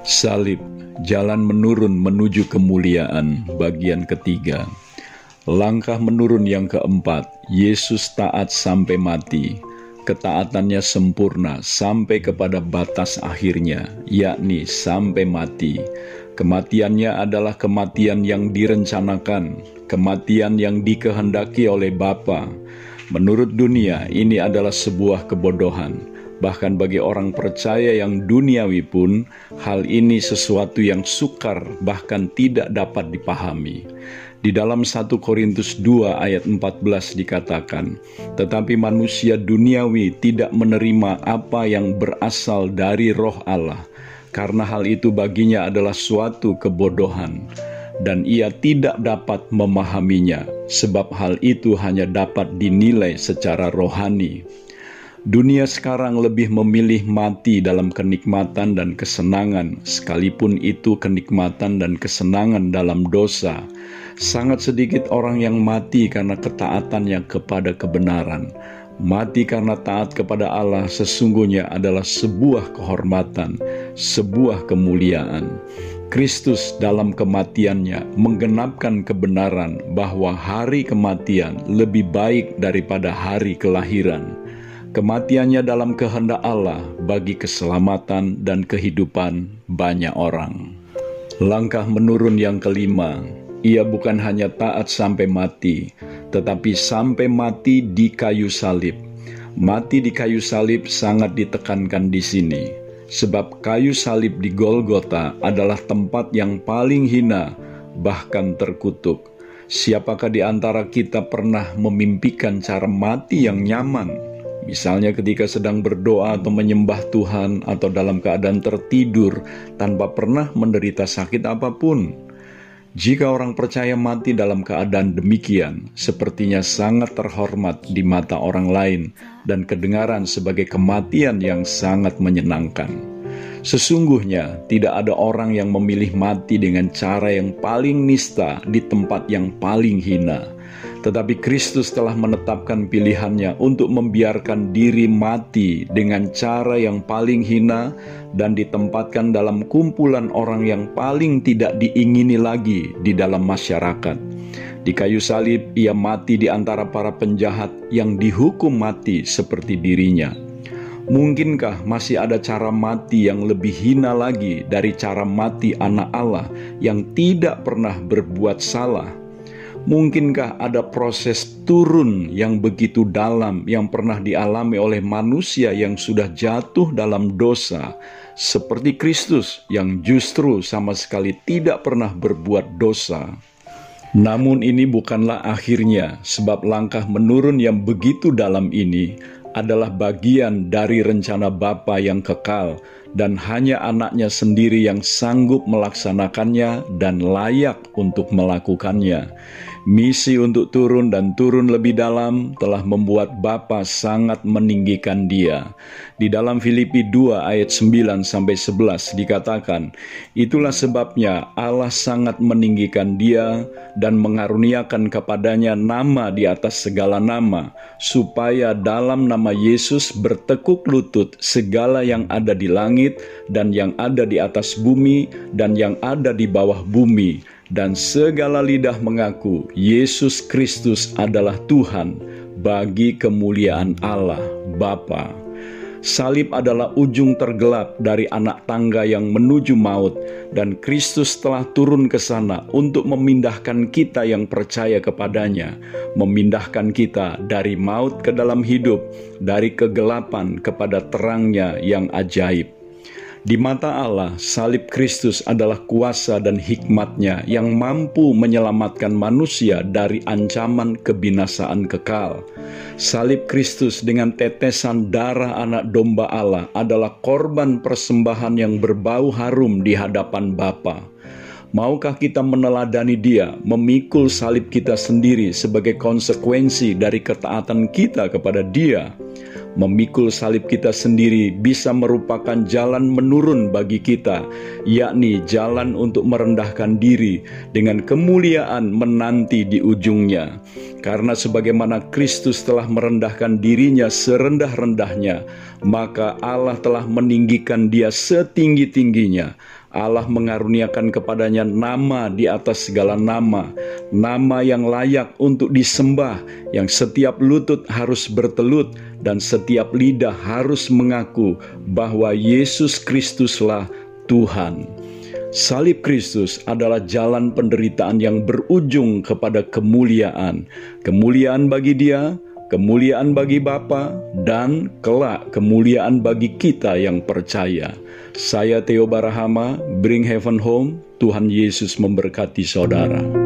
Salib, jalan menurun menuju kemuliaan, bagian ketiga. Langkah menurun yang keempat, Yesus taat sampai mati. Ketaatannya sempurna sampai kepada batas akhirnya, yakni sampai mati. Kematiannya adalah kematian yang direncanakan, kematian yang dikehendaki oleh Bapa. Menurut dunia, ini adalah sebuah kebodohan Bahkan bagi orang percaya yang duniawi pun, hal ini sesuatu yang sukar, bahkan tidak dapat dipahami. Di dalam 1 Korintus 2 ayat 14 dikatakan, Tetapi manusia duniawi tidak menerima apa yang berasal dari roh Allah, karena hal itu baginya adalah suatu kebodohan, dan ia tidak dapat memahaminya, sebab hal itu hanya dapat dinilai secara rohani. Dunia sekarang lebih memilih mati dalam kenikmatan dan kesenangan, sekalipun itu kenikmatan dan kesenangan dalam dosa. Sangat sedikit orang yang mati karena ketaatannya kepada kebenaran. Mati karena taat kepada Allah sesungguhnya adalah sebuah kehormatan, sebuah kemuliaan. Kristus dalam kematiannya menggenapkan kebenaran bahwa hari kematian lebih baik daripada hari kelahiran kematiannya dalam kehendak Allah bagi keselamatan dan kehidupan banyak orang. Langkah menurun yang kelima, ia bukan hanya taat sampai mati, tetapi sampai mati di kayu salib. Mati di kayu salib sangat ditekankan di sini, sebab kayu salib di Golgota adalah tempat yang paling hina, bahkan terkutuk. Siapakah di antara kita pernah memimpikan cara mati yang nyaman? Misalnya ketika sedang berdoa atau menyembah Tuhan atau dalam keadaan tertidur tanpa pernah menderita sakit apa pun. Jika orang percaya mati dalam keadaan demikian, sepertinya sangat terhormat di mata orang lain dan kedengaran sebagai kematian yang sangat menyenangkan. Sesungguhnya tidak ada orang yang memilih mati dengan cara yang paling nista di tempat yang paling hina tetapi Kristus telah menetapkan pilihannya untuk membiarkan diri mati dengan cara yang paling hina dan ditempatkan dalam kumpulan orang yang paling tidak diingini lagi di dalam masyarakat. Di kayu salib, ia mati di antara para penjahat yang dihukum mati seperti dirinya. Mungkinkah masih ada cara mati yang lebih hina lagi dari cara mati anak Allah yang tidak pernah berbuat salah? Mungkinkah ada proses turun yang begitu dalam yang pernah dialami oleh manusia yang sudah jatuh dalam dosa, seperti Kristus yang justru sama sekali tidak pernah berbuat dosa? Namun, ini bukanlah akhirnya, sebab langkah menurun yang begitu dalam ini adalah bagian dari rencana Bapa yang kekal, dan hanya anaknya sendiri yang sanggup melaksanakannya dan layak untuk melakukannya. Misi untuk turun dan turun lebih dalam telah membuat Bapa sangat meninggikan dia. Di dalam Filipi 2 ayat 9 sampai 11 dikatakan, "Itulah sebabnya Allah sangat meninggikan dia dan mengaruniakan kepadanya nama di atas segala nama, supaya dalam nama Yesus bertekuk lutut segala yang ada di langit dan yang ada di atas bumi dan yang ada di bawah bumi." Dan segala lidah mengaku Yesus Kristus adalah Tuhan bagi kemuliaan Allah Bapa. Salib adalah ujung tergelap dari anak tangga yang menuju maut, dan Kristus telah turun ke sana untuk memindahkan kita yang percaya kepadanya, memindahkan kita dari maut ke dalam hidup, dari kegelapan kepada terangnya yang ajaib. Di mata Allah, salib Kristus adalah kuasa dan hikmatnya yang mampu menyelamatkan manusia dari ancaman kebinasaan kekal. Salib Kristus dengan tetesan darah anak domba Allah adalah korban persembahan yang berbau harum di hadapan Bapa. Maukah kita meneladani Dia, memikul salib kita sendiri sebagai konsekuensi dari ketaatan kita kepada Dia? Memikul salib kita sendiri bisa merupakan jalan menurun bagi kita, yakni jalan untuk merendahkan diri dengan kemuliaan menanti di ujungnya. Karena sebagaimana Kristus telah merendahkan dirinya serendah-rendahnya, maka Allah telah meninggikan dia setinggi-tingginya Allah mengaruniakan kepadanya nama di atas segala nama, nama yang layak untuk disembah, yang setiap lutut harus bertelut dan setiap lidah harus mengaku bahwa Yesus Kristuslah Tuhan. Salib Kristus adalah jalan penderitaan yang berujung kepada kemuliaan. Kemuliaan bagi Dia, kemuliaan bagi Bapa, dan kelak kemuliaan bagi kita yang percaya. Saya Theo Barahama, Bring Heaven Home. Tuhan Yesus memberkati saudara.